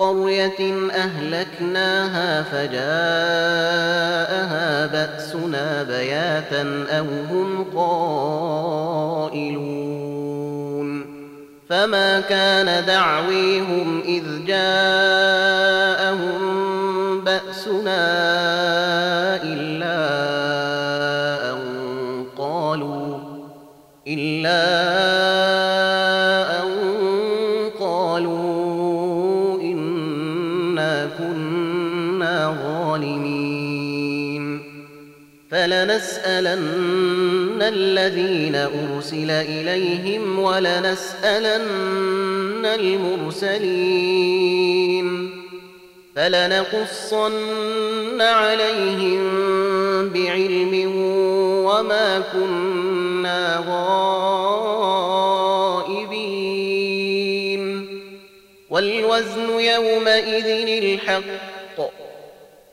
قرية أهلكناها فجاءها بأسنا بياتا أو هم قائلون فما كان دعويهم إذ جاءهم فلنسألن الذين أرسل إليهم ولنسألن المرسلين فلنقصن عليهم بعلم وما كنا غائبين والوزن يومئذ الحق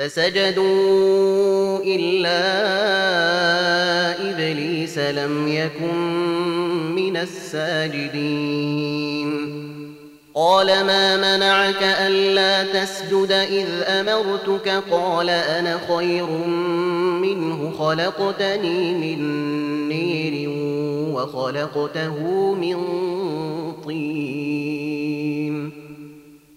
فسجدوا إلا إبليس لم يكن من الساجدين. قال ما منعك ألا تسجد إذ أمرتك؟ قال أنا خير منه خلقتني من نير وخلقته من طين.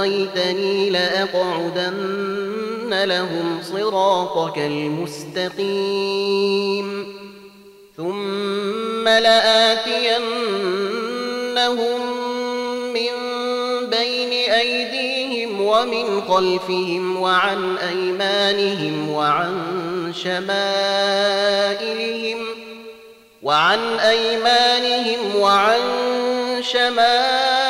أغويتني لأقعدن لهم صراطك المستقيم. ثم لآتينهم من بين أيديهم ومن خلفهم وعن أيمانهم وعن شمائلهم وعن أيمانهم وعن شمائلهم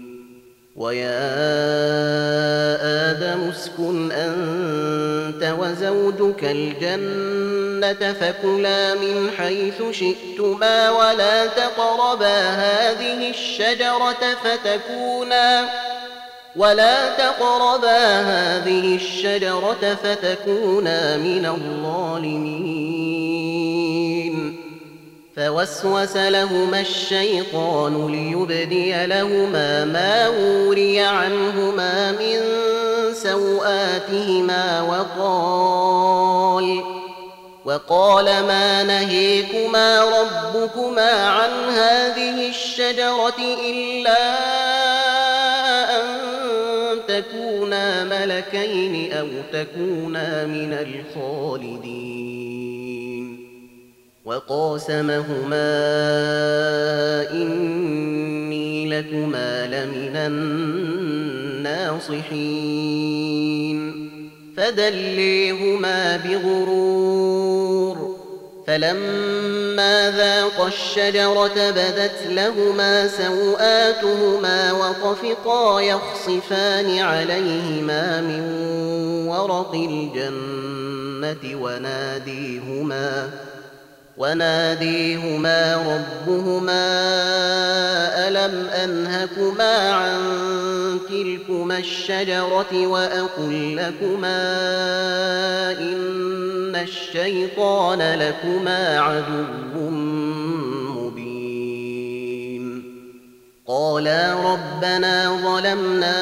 ويا آدم اسكن أنت وزوجك الجنة فكلا من حيث شئتما ولا تقربا هذه الشجرة فتكونا ولا تقربا هذه الشجرة فتكونا من الظالمين. فوسوس لهما الشيطان ليبدي لهما ما وري عنهما من سوآتهما وقال وقال ما نهيكما ربكما عن هذه الشجرة إلا تكونا ملكين أو تكونا من الخالدين. وقاسمهما إني لكما لمن الناصحين. فدليهما بغرور. فلما ذاقا الشجرة بدت لهما سوآتهما وطفقا يخصفان عليهما من ورق الجنة وناديهما وناديهما ربهما ألم أنهكما عن تلكما الشجرة وأقل لكما إن الشيطان لكما عدو مبين. قالا ربنا ظلمنا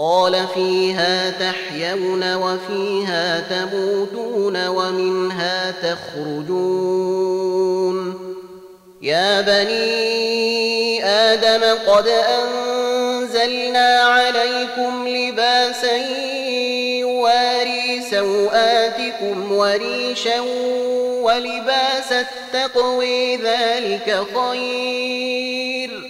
قال فيها تحيون وفيها تموتون ومنها تخرجون. يا بني آدم قد أنزلنا عليكم لباسا يواري سوآتكم وريشا ولباس التقوي ذلك خير.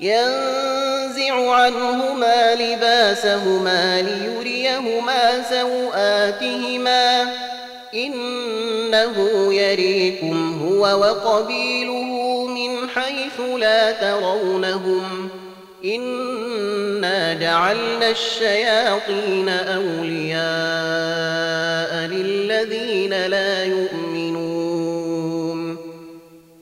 ينزع عنهما لباسهما ليريهما سوآتهما. إنه يريكم هو وقبيله من حيث لا ترونهم. إنا جعلنا الشياطين أولياء للذين لا يؤمنون.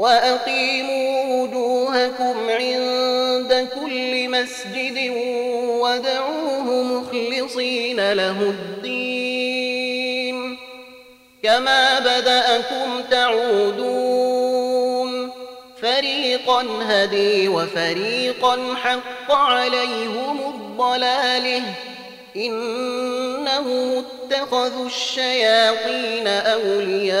وأقيموا وجوهكم عند كل مسجد ودعوه مخلصين له الدين. كما بدأكم تعودون. فريقا هدي وفريقا حق عليهم الضلاله إنهم اتخذوا الشياطين أولياء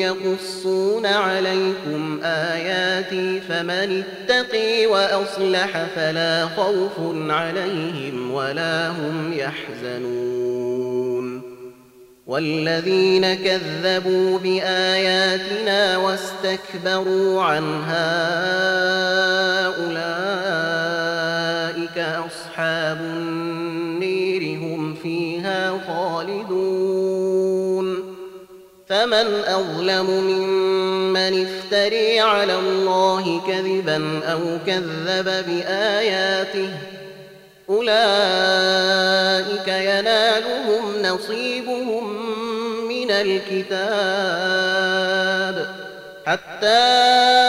يقصون عليكم آياتي فمن اتقي وأصلح فلا خوف عليهم ولا هم يحزنون. والذين كذبوا بآياتنا واستكبروا عنها أولئك أصحاب النير هم فيها خالدون. فمن أظلم ممن افتري على الله كذبا أو كذب بآياته أولئك ينالهم نصيبهم من الكتاب حتى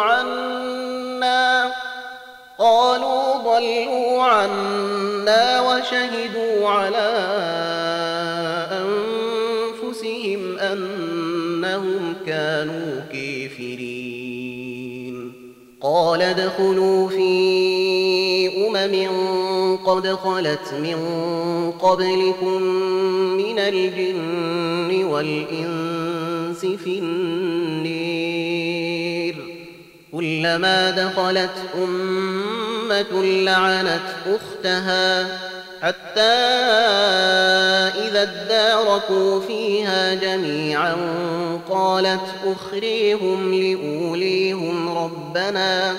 عنا قالوا ضلوا عنا وشهدوا على أنفسهم أنهم كانوا كافرين. قال ادخلوا في أمم قد خلت من قبلكم من الجن والإنس في النير كلما دخلت أمة لعنت أختها حتى إذا اداركوا فيها جميعا قالت أخريهم لأوليهم ربنا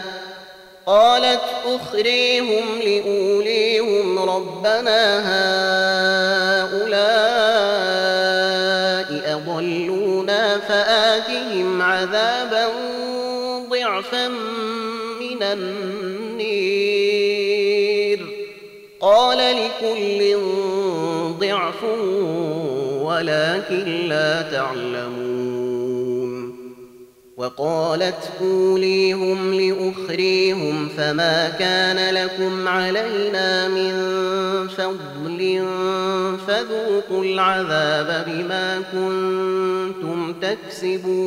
قالت أخريهم لأوليهم ربنا هؤلاء أضلونا فآتهم عذابا ضعفا من النير. قال لكل ضعف ولكن لا تعلمون. وقالت أوليهم لأخريهم فما كان لكم علينا من فضل فذوقوا العذاب بما كنتم تكسبون.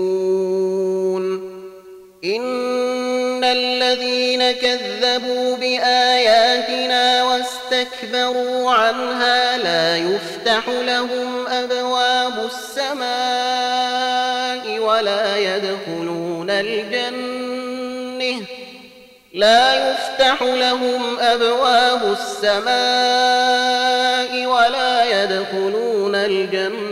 إن الذين كذبوا بآياتنا واستكبروا عنها لا يفتح لهم أبواب السماء ولا يدخلون الجنة لا يفتح لهم أبواب السماء ولا يدخلون الجنة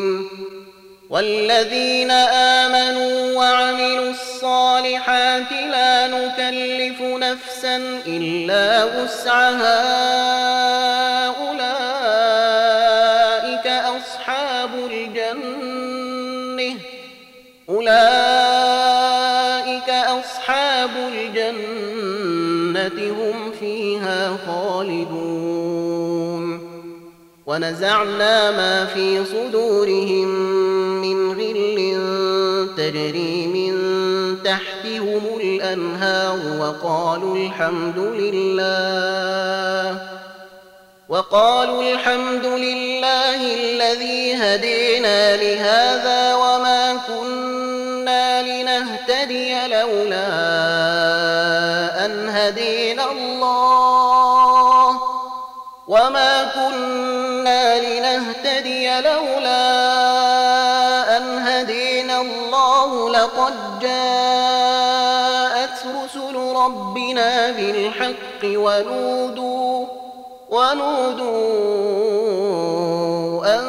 والذين آمنوا وعملوا الصالحات لا نكلف نفسا إلا وسعها. أولئك أصحاب الجنة. أولئك أصحاب الجنة هم فيها خالدون. ونزعنا ما في صدورهم تجري من تحتهم الأنهار وقالوا الحمد لله وقالوا الحمد لله الذي هدينا لهذا وما كنا لنهتدي لولا أن هدينا الله وما كنا لنهتدي لولا الله لقد جاءت رسل ربنا بالحق ونودوا ونودوا أن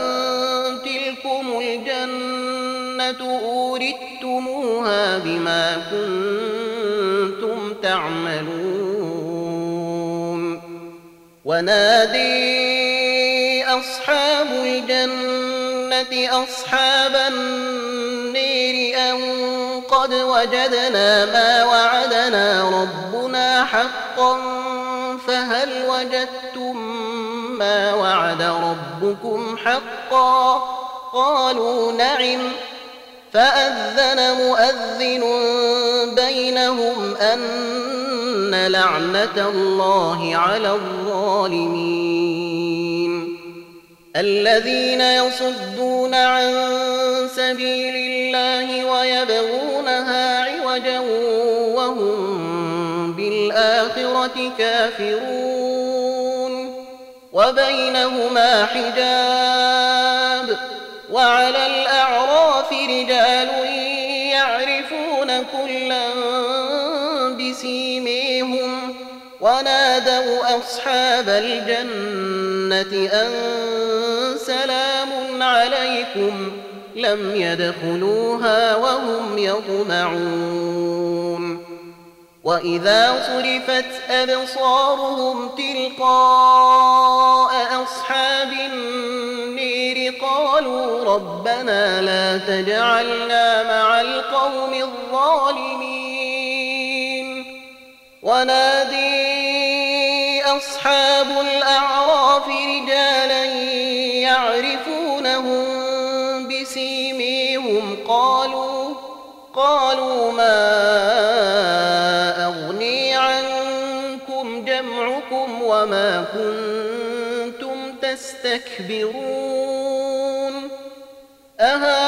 تلكم الجنة أورثتموها بما كنتم تعملون. ونادي أصحاب أصحاب النير أن قد وجدنا ما وعدنا ربنا حقا فهل وجدتم ما وعد ربكم حقا؟ قالوا نعم. فأذن مؤذن بينهم أن لعنة الله على الظالمين. الذين يصدون عن سبيل الله ويبغونها عوجا وهم بالآخرة كافرون. وبينهما حجاب وعلى ونادوا أصحاب الجنة أن سلام عليكم لم يدخلوها وهم يطمعون. وإذا صرفت أبصارهم تلقاء أصحاب النير قالوا ربنا لا تجعلنا مع القوم الظالمين. ونادي أصحاب الأعراف رجالا يعرفونهم بسيميهم قالوا قالوا ما أغني عنكم جمعكم وما كنتم تستكبرون؟ أهؤلاء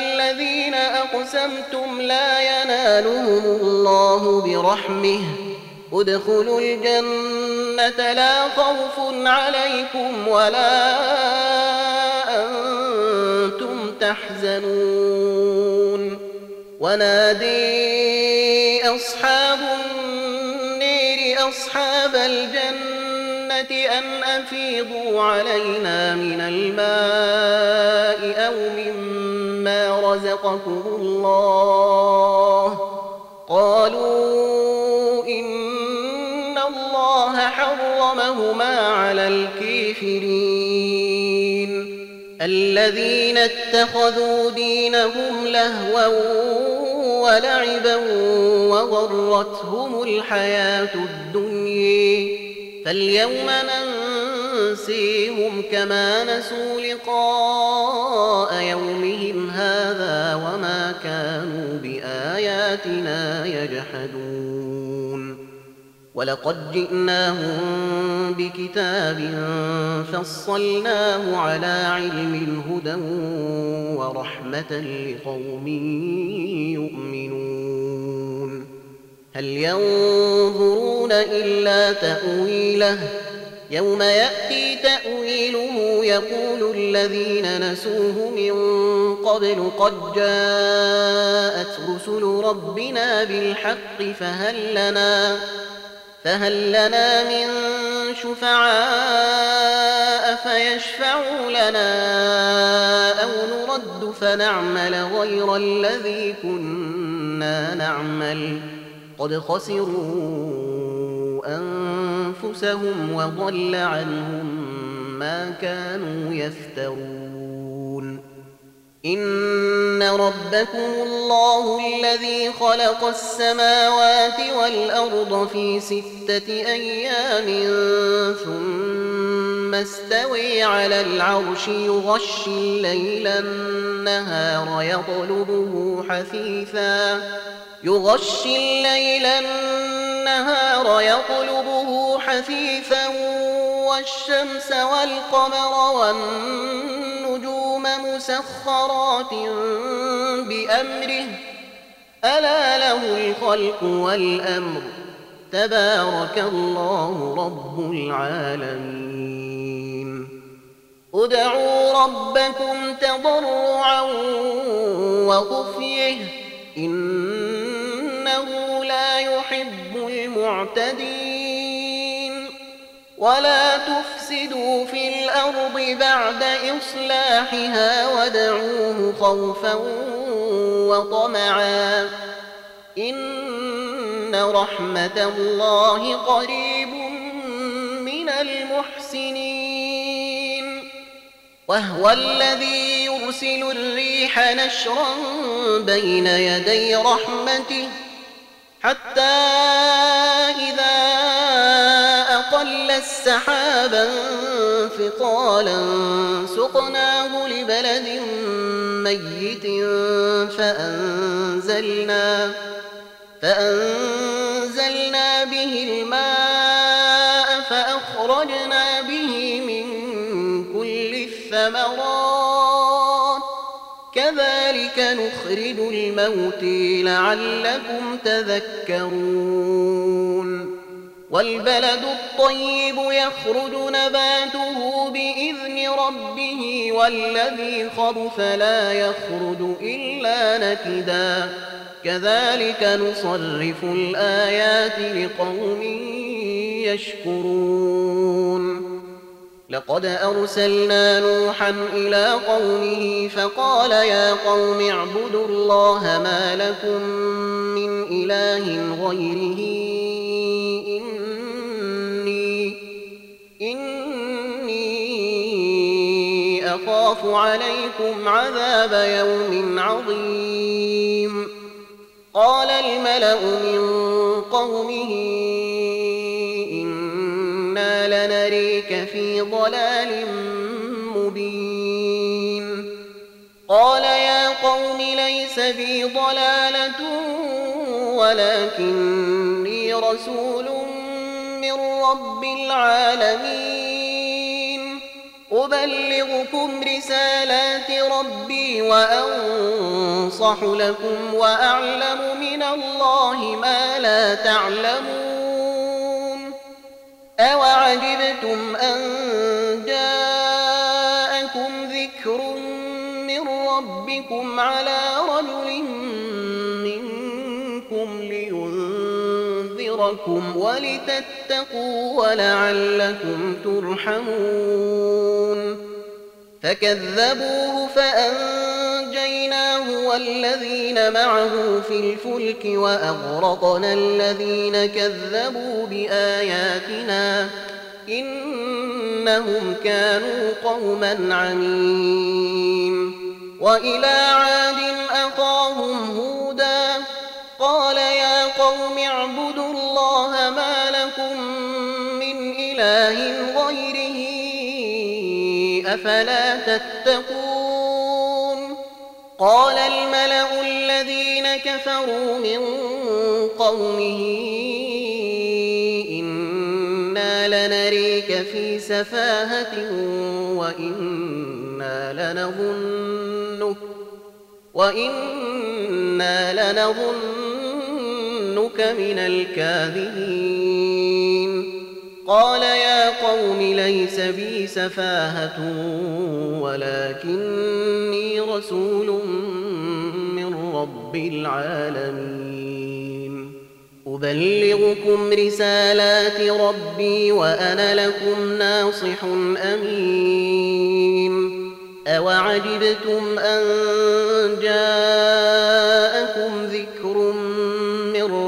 الذين أقسمتم لا ينالهم الله برحمه. ادخلوا الجنة لا خوف عليكم ولا أنتم تحزنون. ونادي أصحاب النير أصحاب الجنة أن أفيضوا علينا من الماء أو مما رزقكم الله. قالوا إن الله حرمهما على الكافرين. الذين اتخذوا دينهم لهوا ولعبا وغرتهم الحياة الدنيا. فاليوم ننسيهم كما نسوا لقاء يومهم هذا وما كانوا بآياتنا يجحدون. ولقد جئناهم بكتاب فصلناه على علم هدى ورحمة لقوم يؤمنون. هل ينظرون إلا تأويله؟ يوم يأتي تأويله يقول الذين نسوه من قبل قد جاءت رسل ربنا بالحق فهل لنا فهل لنا من شفعاء فيشفعوا لنا أو نرد فنعمل غير الذي كنا نعمل؟ قد خسروا أنفسهم وضل عنهم ما كانوا يفترون. إن ربكم الله الذي خلق السماوات والأرض في ستة أيام ثم استوي على العرش يغشي الليل النهار يطلبه حثيثا. يغشي الليل النهار يطلبه حثيثا والشمس والقمر والنجوم مسخرات بأمره. ألا له الخلق والأمر. تبارك الله رب العالمين. ادعوا ربكم تضرعا وخفيه. إنه لا يحب المعتدين. ولا تفسدوا في الأرض بعد إصلاحها وادعوه خوفا وطمعا إن رحمة الله قريب من المحسنين وهو الذي يرسل الريح نشرا بين يدي رحمته حتى إذا أقل السحابا ثقالا سقناه لبلد ميت فأنزلنا فأنزلنا به الماء فأخرجنا به من كل الثمرات. كذلك نخرج الموت لعلكم تذكرون. والبلد الطيب يخرج نباته بإذن ربه والذي خبث لا يخرج إلا نكدا. كذلك نصرف الآيات لقوم يشكرون. لقد أرسلنا نوحا إلى قومه فقال يا قوم اعبدوا الله ما لكم من إله غيره. إني أخاف عليكم عذاب يوم عظيم. قال الملأ من قومه إنا لنريك في ضلال مبين. قال يا قوم ليس بي ضلالة ولكني رسول من رب العالمين. أبلغكم رسالات ربي وأنصح لكم وأعلم من الله ما لا تعلمون. أوعجبتم أن جاءكم ذكر من ربكم على رجل لينذركم ولتتقوا ولعلكم ترحمون فكذبوه فأنجيناه والذين معه في الفلك وأغرقنا الذين كذبوا بآياتنا إنهم كانوا قوما عمين وإلى عاد أخاهم يا قوم اعبدوا الله ما لكم من إله غيره أفلا تتقون قال الملأ الذين كفروا من قومه إنا لنريك في سفاهة وإنا لنظنك وإنا لنظنك من الكاذبين. قال يا قوم ليس بي سفاهة ولكني رسول من رب العالمين. أبلغكم رسالات ربي وأنا لكم ناصح أمين. أوعجبتم أن جاءكم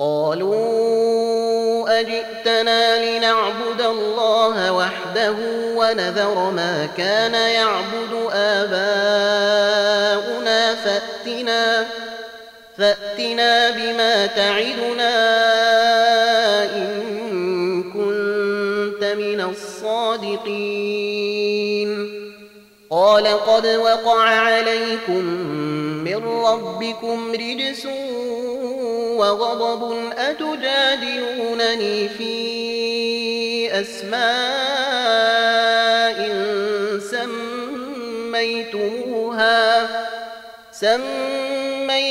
قالوا أجئتنا لنعبد الله وحده ونذر ما كان يعبد آباؤنا فأتنا فأتنا بما تعدنا إن من الصادقين. قال قد وقع عليكم من ربكم رجس وغضب أتجادلونني في أسماء سميتموها سميتموها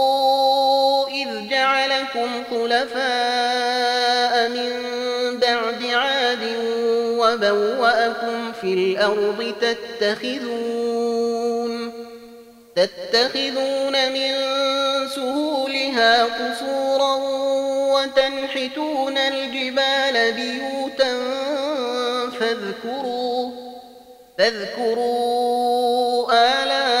جعلكم خلفاء من بعد عاد وبوأكم في الأرض تتخذون تتخذون من سهولها قصورا وتنحتون الجبال بيوتا فاذكروا فاذكروا آلاء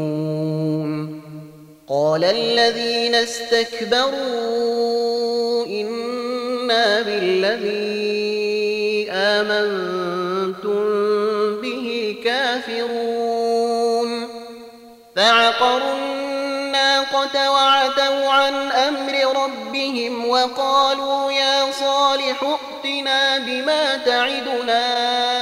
قال الذين استكبروا إنا بالذي آمنتم به كافرون. فعقروا الناقة وعتوا عن أمر ربهم وقالوا يا صالح ائتنا بما تعدنا.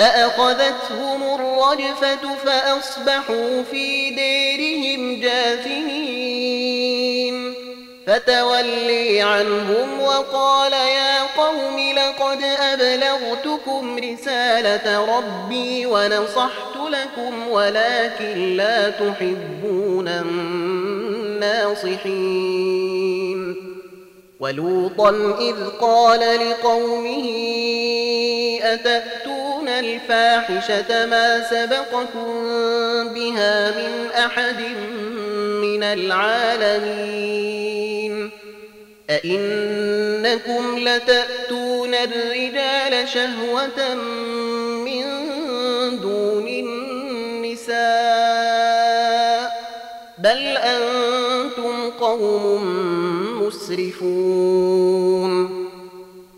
فأخذتهم الرجفة فأصبحوا في ديرهم جاثمين. فتولي عنهم وقال يا قوم لقد أبلغتكم رسالة ربي ونصحت لكم ولكن لا تحبون الناصحين. ولوطا إذ قال لقومه أتأتون الفاحشة ما سبقكم بها من أحد من العالمين. أئنكم لتأتون الرجال شهوة من دون النساء. بل أنتم قوم مسرفون.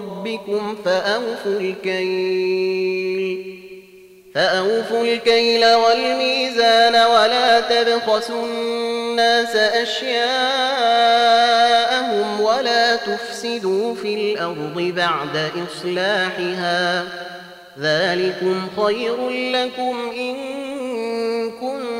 ربكم فأوفوا الكيل فأوفوا الكيل والميزان ولا تبخسوا الناس أشياءهم ولا تفسدوا في الأرض بعد إصلاحها ذلكم خير لكم إن كنتم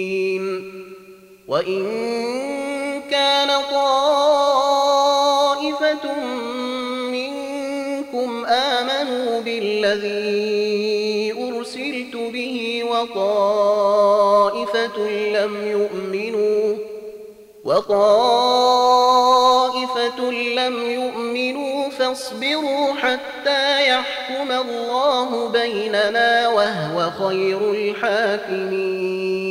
وإن كان طائفة منكم آمنوا بالذي أرسلت به وطائفة لم يؤمنوا وطائفة لم يؤمنوا فاصبروا حتى يحكم الله بيننا وهو خير الحاكمين.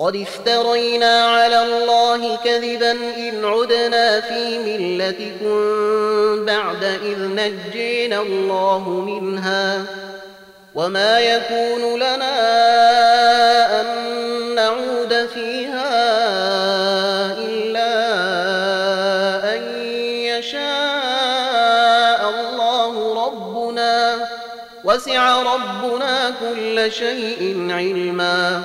قد افترينا على الله كذبا إن عدنا في ملتكم بعد إذ نجينا الله منها وما يكون لنا أن نعود فيها إلا أن يشاء الله ربنا وسع ربنا كل شيء علما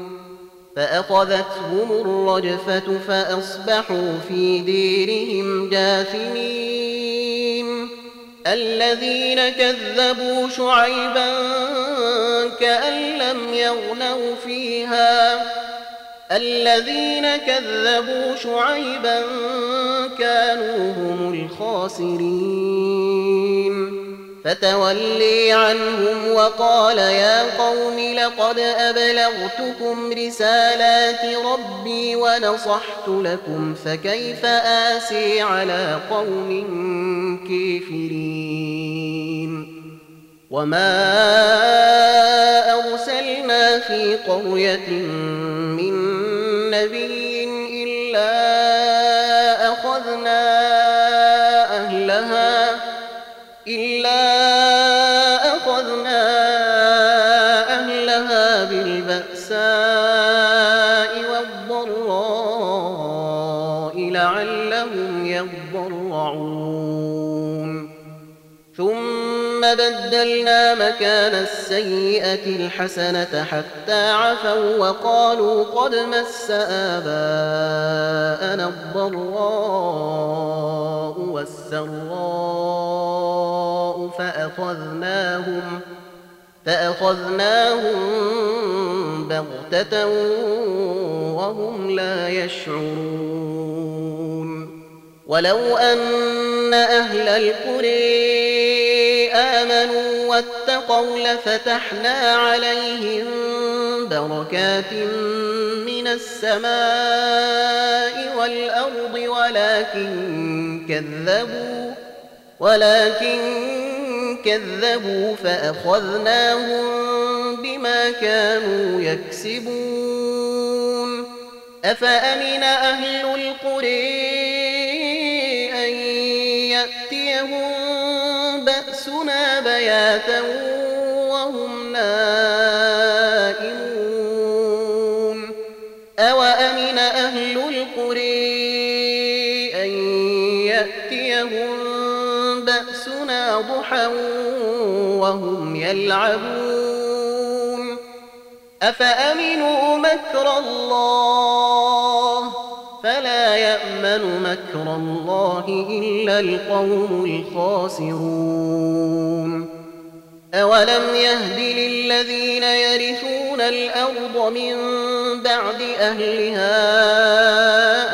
فأخذتهم الرجفة فأصبحوا في ديرهم جاثمين. الذين كذبوا شعيبا كأن لم يغنوا فيها. الذين كذبوا شعيبا كانوا هم الخاسرين. فتولي عنهم وقال يا قوم لقد أبلغتكم رسالات ربي ونصحت لكم فكيف آسي على قوم كافرين؟ وما أرسلنا في قرية من نبي إلا بدلنا مكان السيئة الحسنة حتى عفوا وقالوا قد مس آباءنا الضراء والسراء فأخذناهم فأخذناهم بغتة وهم لا يشعرون ولو أن أهل القرى آمنوا واتقوا لفتحنا عليهم بركات من السماء والأرض ولكن كذبوا ولكن كذبوا فأخذناهم بما كانوا يكسبون. أفأمن أهل القرى أن يأتيهم بياتا وهم نائمون. أوأمن أهل القرى أن يأتيهم بأسنا ضحى وهم يلعبون؟ أفأمنوا مكر الله؟ فلا يأمن مكر الله إلا القوم الخاسرون. أولم يهد للذين يرثون الأرض من بعد أهلها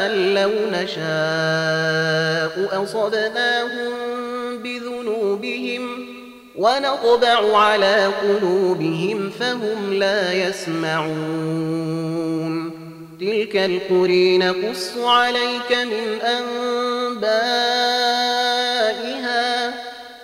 أن لو نشاء أصبناهم بذنوبهم ونطبع على قلوبهم فهم لا يسمعون تلك القرى نقص عليك من أنبائها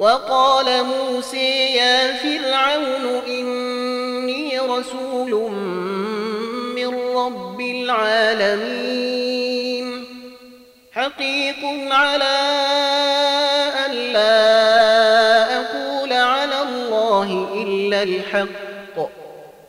وقال موسى يا فرعون إني رسول من رب العالمين. حقيق على أن لا أقول على الله إلا الحق.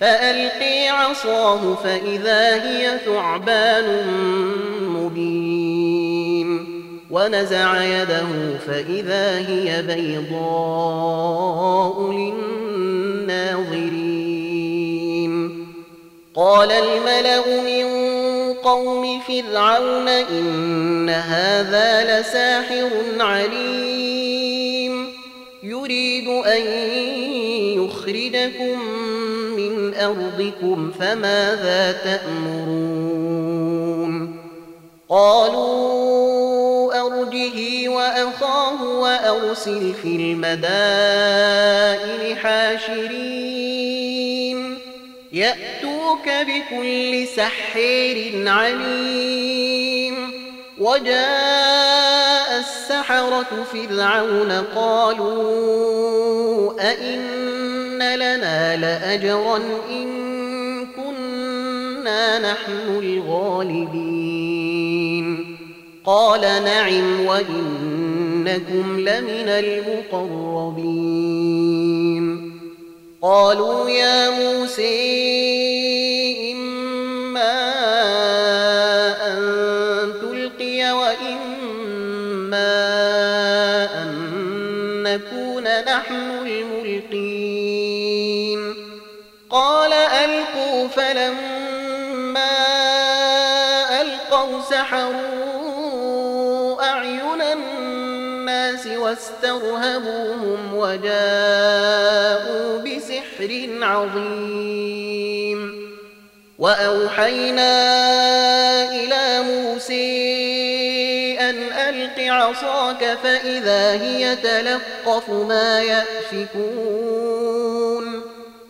فألقي عصاه فإذا هي ثعبان مبين. ونزع يده فإذا هي بيضاء للناظرين. قال الملأ من قوم فرعون إن هذا لساحر عليم. يريد أن يخرجكم من أرضكم فماذا تأمرون؟ قالوا أرجه وأخاه وأرسل في المدائن حاشرين. يأتوك بكل سحير عليم. وجاء السحرة فرعون قالوا أئن لنا لأجرا إن كنا نحن الغالبين. قال نعم وإنكم لمن المقربين. قالوا يا موسى فلما ألقوا سحروا أعين الناس واسترهبوهم وجاءوا بسحر عظيم. وأوحينا إلى موسى أن ألق عصاك فإذا هي تلقف ما يأفكون.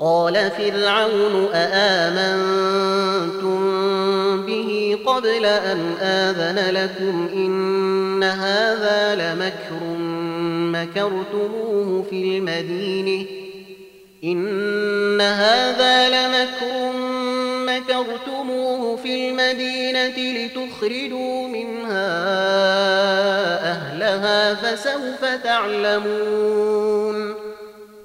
قال فرعون أآمنتم به قبل أن آذن لكم إن هذا لمكر مكرتموه في المدينة إن هذا لمكر مكرتموه في المدينة لتخرجوا منها أهلها فسوف تعلمون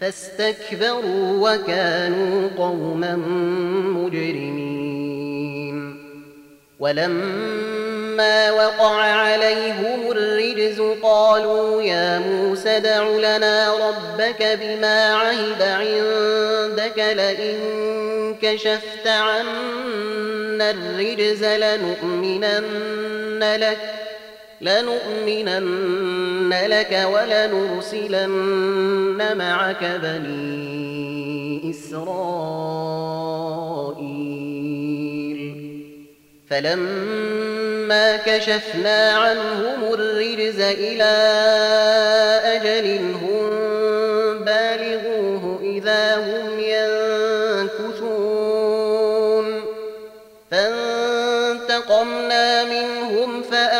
فاستكبروا وكانوا قوما مجرمين. ولما وقع عليهم الرجز قالوا يا موسى دع لنا ربك بما عهد عندك لئن كشفت عنا الرجز لنؤمنن لك. لنؤمنن لك ولنرسلن معك بني إسرائيل. فلما كشفنا عنهم الرجز إلى أجل هم بالغوه إذا هم ينكثون. فانتقمنا منهم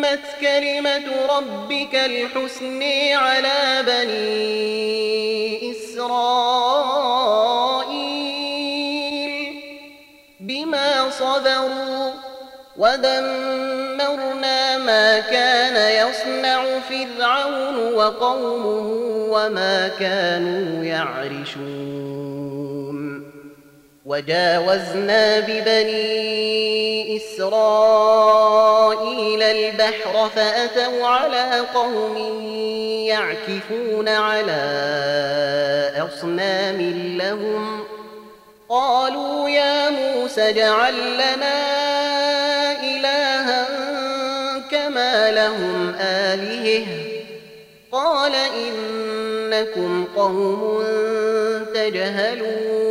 وتمت كلمة ربك الحسن على بني إسرائيل بما صبروا ودمرنا ما كان يصنع فرعون وقومه وما كانوا يعرشون وجاوزنا ببني إسرائيل البحر فأتوا على قوم يعكفون على أصنام لهم قالوا يا موسى اجعل لنا إلها كما لهم آلهة قال إنكم قوم تجهلون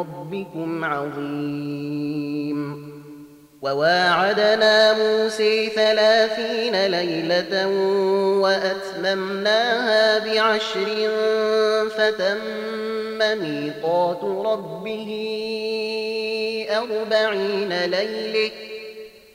ربكم عظيم. وواعدنا موسى ثلاثين ليلة وأتممناها بعشر فتم ميقات ربه أربعين ليلة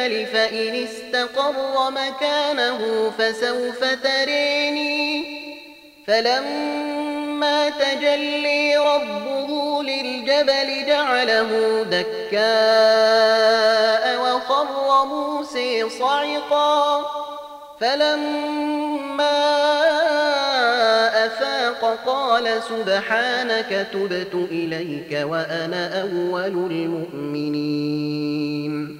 الجبل فإن استقر مكانه فسوف تريني. فلما تجلي ربه للجبل جعله دكاء وخر موسى صعقا. فلما أفاق قال سبحانك تبت إليك وأنا أول المؤمنين.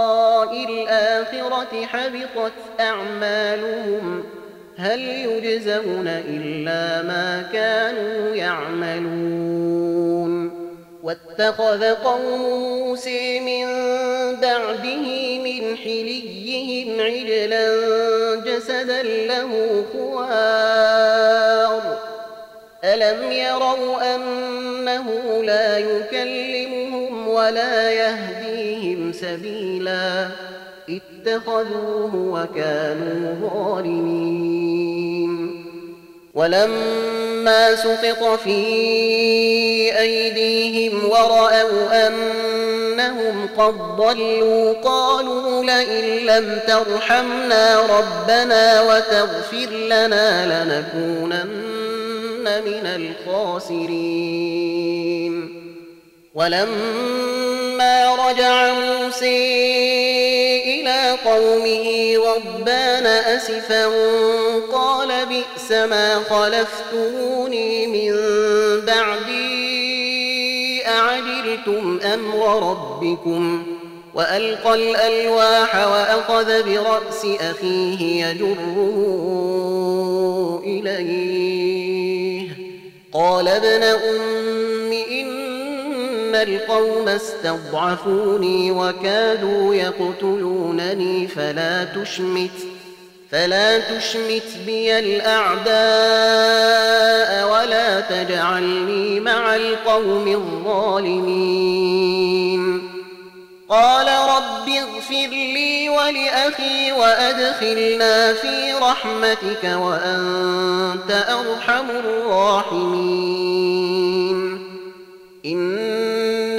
الآخرة حبطت أعمالهم هل يجزون إلا ما كانوا يعملون واتخذ قوم موسى من بعده من حليهم عجلا جسدا له خوار. ألم يروا أنه لا يكلمهم ولا يهديهم سبيلا اتخذوه وكانوا ظالمين. ولما سقط في أيديهم ورأوا أنهم قد ضلوا قالوا لئن لم ترحمنا ربنا وتغفر لنا لنكونن من الخاسرين. ولما رجع موسى إلى قومه ربان أسفا قال بئس ما خلفتوني من بعدي أعجلتم أمر ربكم؟ وألقى الألواح وأخذ برأس أخيه يجره إليه. قال ابن أم إن القوم استضعفوني وكادوا يقتلونني فلا تشمت فلا تشمت بي الأعداء ولا تجعلني مع القوم الظالمين. قال رب اغفر لي ولأخي وأدخلنا في رحمتك وأنت أرحم الراحمين. إن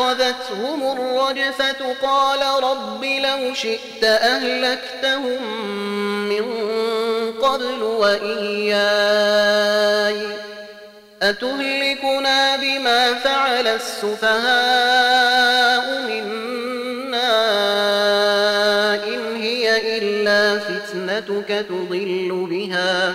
أخذتهم الرجفة قال رب لو شئت أهلكتهم من قبل وإياي. أتهلكنا بما فعل السفهاء منا إن هي إلا فتنتك تضل بها.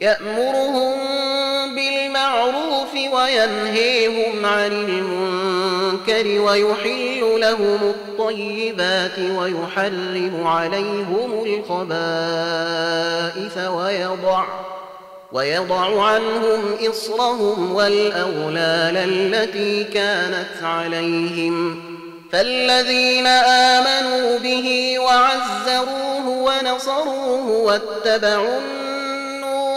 يأمرهم بالمعروف وينهيهم عن المنكر ويحل لهم الطيبات ويحرم عليهم الخبائث ويضع ويضع عنهم إصرهم والأغلال التي كانت عليهم. فالذين آمنوا به وعزروه ونصروه واتبعوا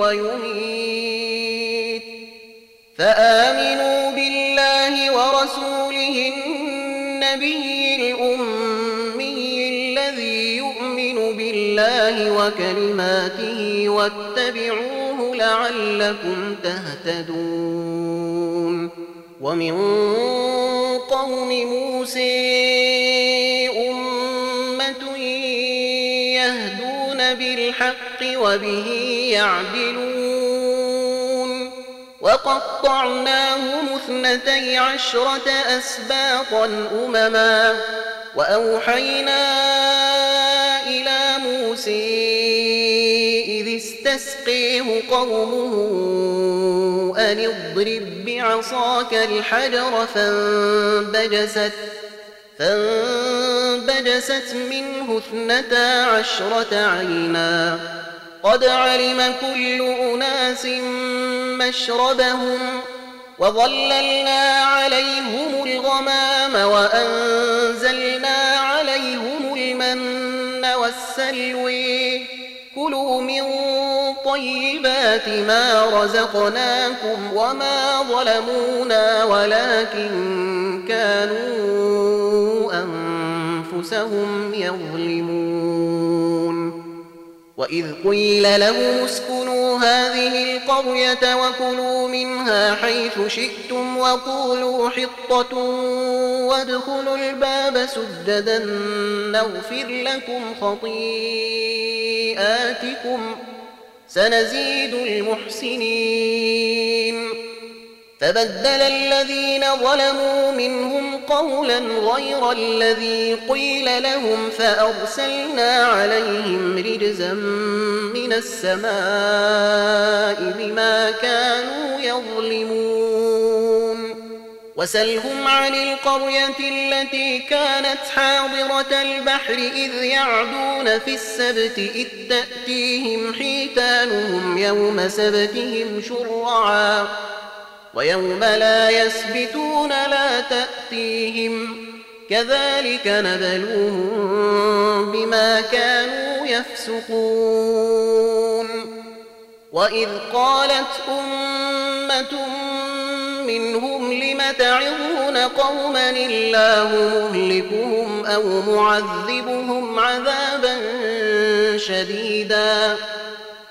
ويميت. فآمنوا بالله ورسوله النبي الأمي الذي يؤمن بالله وكلماته واتبعوه لعلكم تهتدون. ومن قوم موسى أمة يهدون بالحق وبه يعدلون. وقطعناهم اثنتي عشرة أسباطا أمما. وأوحينا إلى موسى إذ استسقيه قومه أن اضرب بعصاك الحجر فانبجست فانبجست منه اثنتا عشرة عينا. قد علم كل أناس مشربهم وظللنا عليهم الغمام وأنزلنا عليهم المن والسلوي كلوا من طيبات ما رزقناكم وما ظلمونا ولكن كانوا أنفسهم يظلمون وإذ قيل لهم اسكنوا هذه القرية وكلوا منها حيث شئتم وقولوا حطة وادخلوا الباب سجدا نغفر لكم خطيئاتكم سنزيد المحسنين فبدل الذين ظلموا منهم قولا غير الذي قيل لهم فأرسلنا عليهم رجزا من السماء بما كانوا يظلمون. وسلهم عن القرية التي كانت حاضرة البحر إذ يعدون في السبت إذ تأتيهم حيتانهم يوم سبتهم شرعا. ويوم لا يسبتون لا تأتيهم كذلك نبلوهم بما كانوا يفسقون. وإذ قالت أمة منهم لم تعظون قوما الله مهلكهم أو معذبهم عذابا شديدا.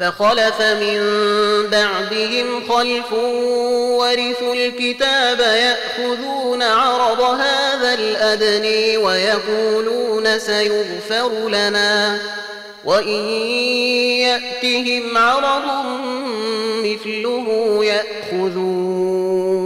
فخلف من بعدهم خلف ورثوا الكتاب يأخذون عرض هذا الأدني ويقولون سيغفر لنا. وإن يأتهم عرض مثله يأخذوه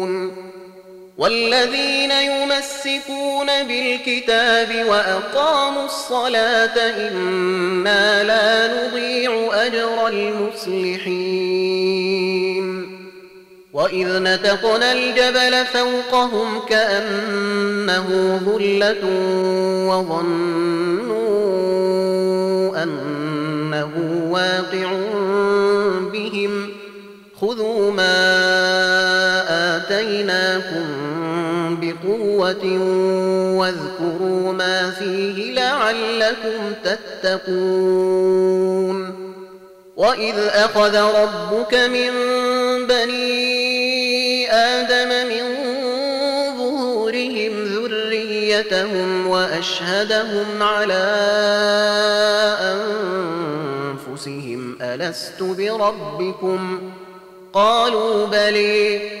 والذين يمسكون بالكتاب وأقاموا الصلاة إنا لا نضيع أجر المصلحين. وإذ نتقنا الجبل فوقهم كأنه ظلة وظنوا أنه واقع بهم. خذوا ما آتيناكم بقوة واذكروا ما فيه لعلكم تتقون. وإذ أخذ ربك من بني آدم من ظهورهم ذريتهم وأشهدهم على أنفسهم ألست بربكم؟ قالوا بلي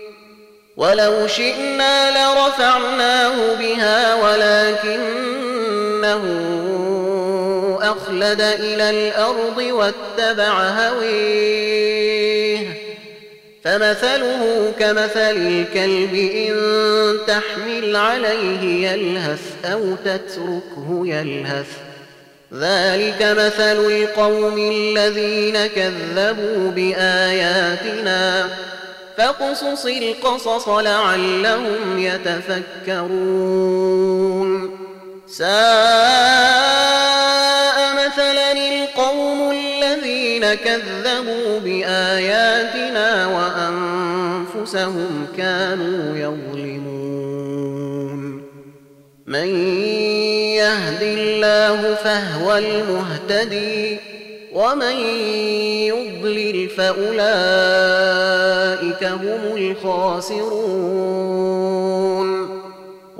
ولو شئنا لرفعناه بها ولكنه أخلد إلى الأرض واتبع هويه. فمثله كمثل الكلب إن تحمل عليه يلهث أو تتركه يلهث. ذلك مثل القوم الذين كذبوا بآياتنا. فاقصص القصص لعلهم يتفكرون. ساء مثلا القوم الذين كذبوا بآياتنا وأنفسهم كانوا يظلمون. من يهد الله فهو المهتدي. ومن يضلل فأولئك هم الخاسرون.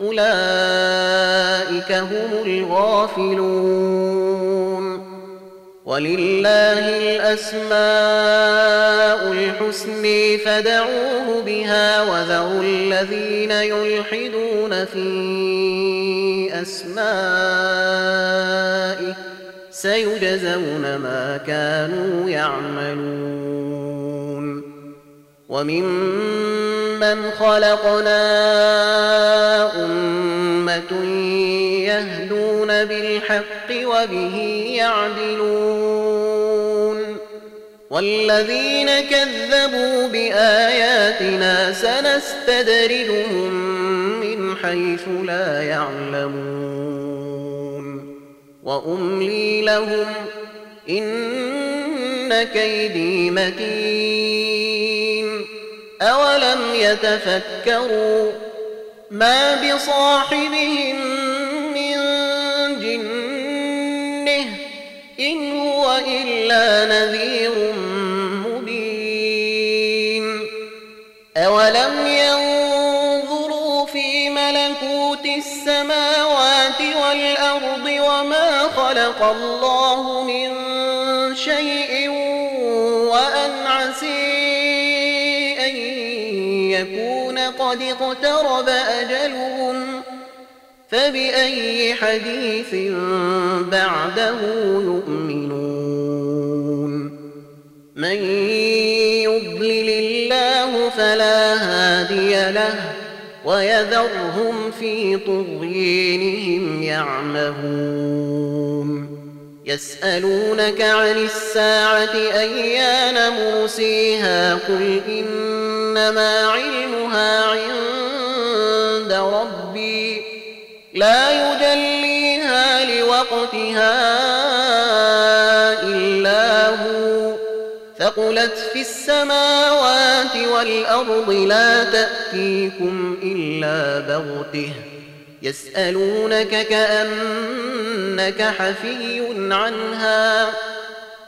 أولئك هم الغافلون ولله الأسماء الحسن فدعوه بها وذروا الذين يلحدون في أسمائه سيجزون ما كانوا يعملون وممن خلقنا أمة يهدون بالحق وبه يعدلون والذين كذبوا بآياتنا سنستدرجهم من حيث لا يعلمون وأملي لهم إن كيدي متين أولم يتفكروا ما بصاحبهم من جنه إن هو إلا نذير مبين أولم ينظروا في ملكوت السماوات والأرض وما خلق الله من شيء يكون قد اقترب أجلهم فبأي حديث بعده يؤمنون؟ من يضلل الله فلا هادي له ويذرهم في طغيانهم يعمهون. يسألونك عن الساعة أيان مرسيها؟ قل إنما علمها عند ربي. لا يجليها لوقتها إلا هو. ثقلت في السماوات والأرض لا تأتيكم إلا بغتة. يسألونك كأنك حفي عنها.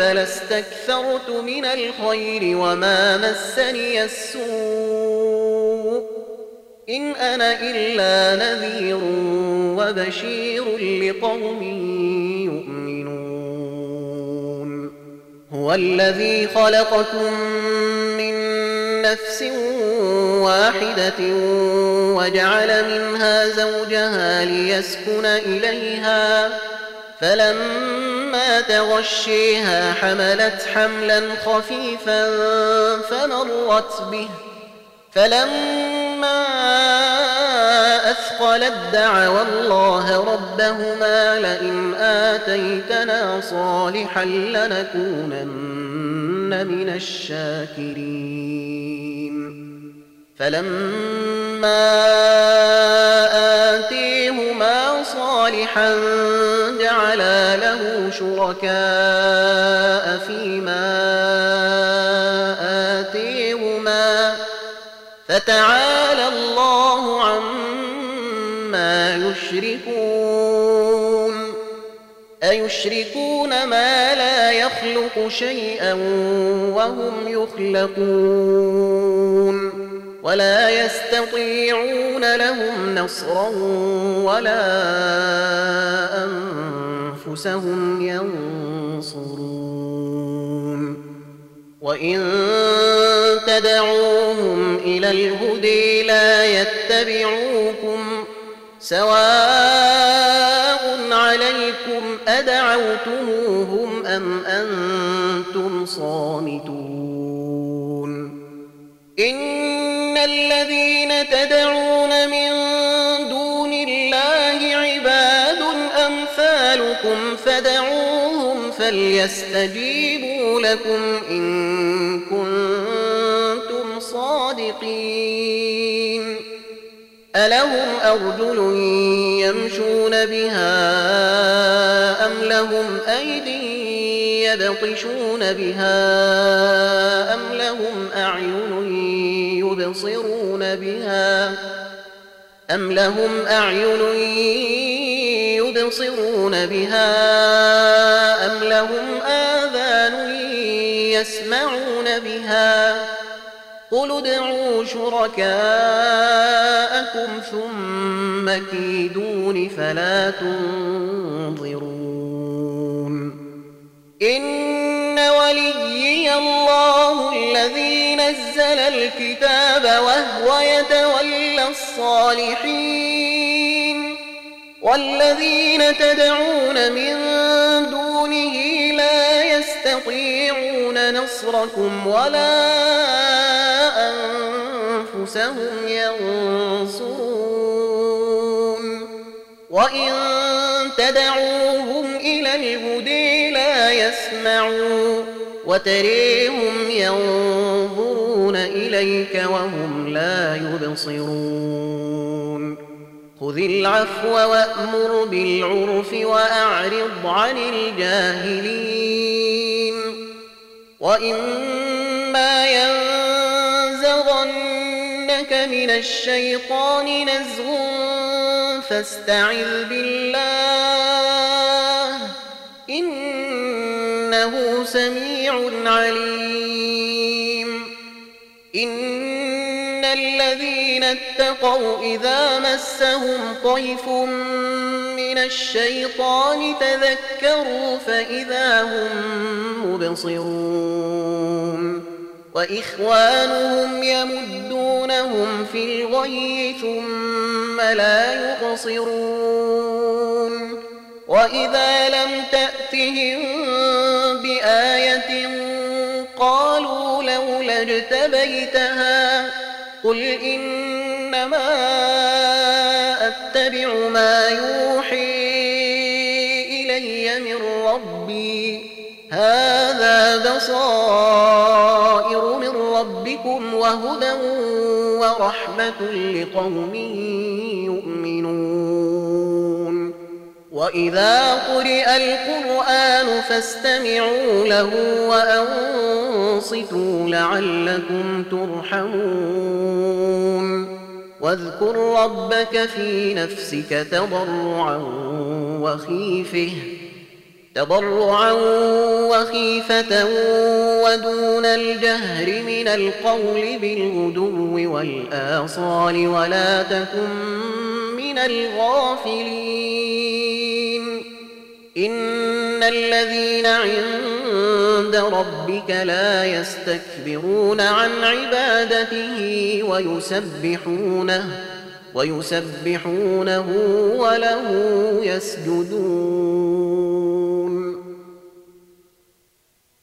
الغيب لاستكثرت من الخير وما مسني السوء إن أنا إلا نذير وبشير لقوم يؤمنون. هو الذي خلقكم من نفس واحدة وجعل منها زوجها ليسكن إليها فلما تغشيها حملت حملا خفيفا فمرت به فلما أثقلت دعوا الله ربهما لئن آتيتنا صالحا لنكونن من الشاكرين فلما صالحا جعلا له شركاء فيما آتيهما فتعالى الله عما يشركون. أيشركون ما لا يخلق شيئا وهم يخلقون. ولا يستطيعون لهم نصرا ولا أنفسهم ينصرون. وإن تدعوهم إلى الهدي لا يتبعوكم سواء عليكم أدعوتموهم أم أنتم صامتون. إن الذين تدعون من دون الله عباد أمثالكم فدعوهم فليستجيبوا لكم إن كنتم صادقين. ألهم أرجل يمشون بها أم لهم أيدي يبطشون بها أم لهم أعين يبصرون بها أم لهم أعين يبصرون بها أم لهم آذان يسمعون بها قل ادعوا شركاءكم ثم كيدون فلا تنظرون إن وليي الله الذي نزل الكتاب وهو يتولى الصالحين والذين تدعون من دونه يستطيعون نصركم ولا أنفسهم ينصرون. وإن تدعوهم إلى الهدي لا يسمعوا وتريهم ينظرون إليك وهم لا يبصرون. خذ العفو وأمر بالعرف وأعرض عن الجاهلين. وإما ينزغنك من الشيطان نزغ فاستعذ بالله إنه سميع عليم إن الذين اتقوا إذا مسهم طيف من الشيطان تذكروا فإذا هم مبصرون وإخوانهم يمدونهم في الغي ثم لا يقصرون وإذا لم تأتهم بآية قالوا لولا اجتبيتها قل إنما أتبع ما يوحي إلي من ربي. هذا بصائر من ربكم وهدى ورحمة لقوم يؤمنون. وإذا قرئ القرآن فاستمعوا له وأنصتوا لعلكم ترحمون. واذكر ربك في نفسك تضرعا وخيفه تضرعا وخيفة ودون الجهر من القول بالغدو والآصال ولا تكن من الغافلين. إن الذين عند ربك لا يستكبرون عن عبادته ويسبحونه ويسبحونه وله يسجدون.